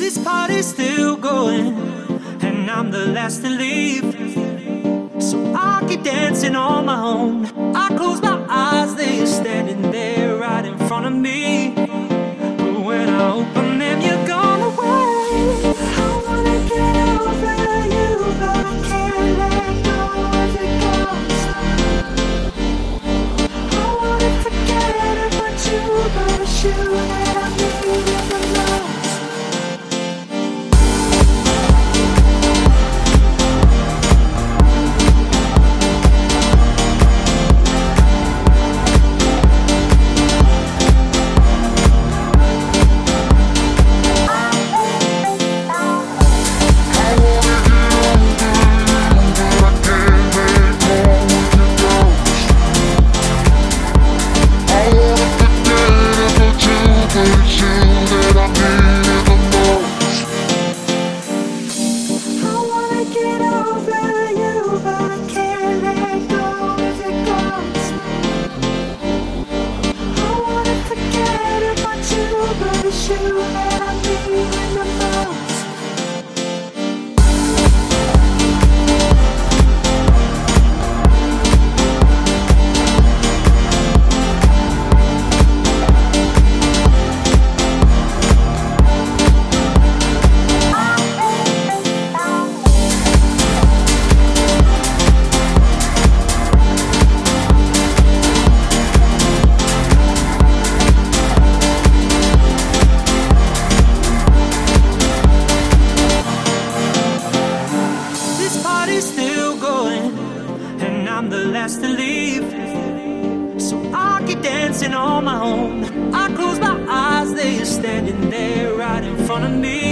This party's still going, and I'm the last to leave. So I keep dancing on my own. I close my eyes, they're standing there right in front of me. I party's still going, and I'm the last to leave. So I keep dancing on my own. I close my eyes, they're standing there right in front of me.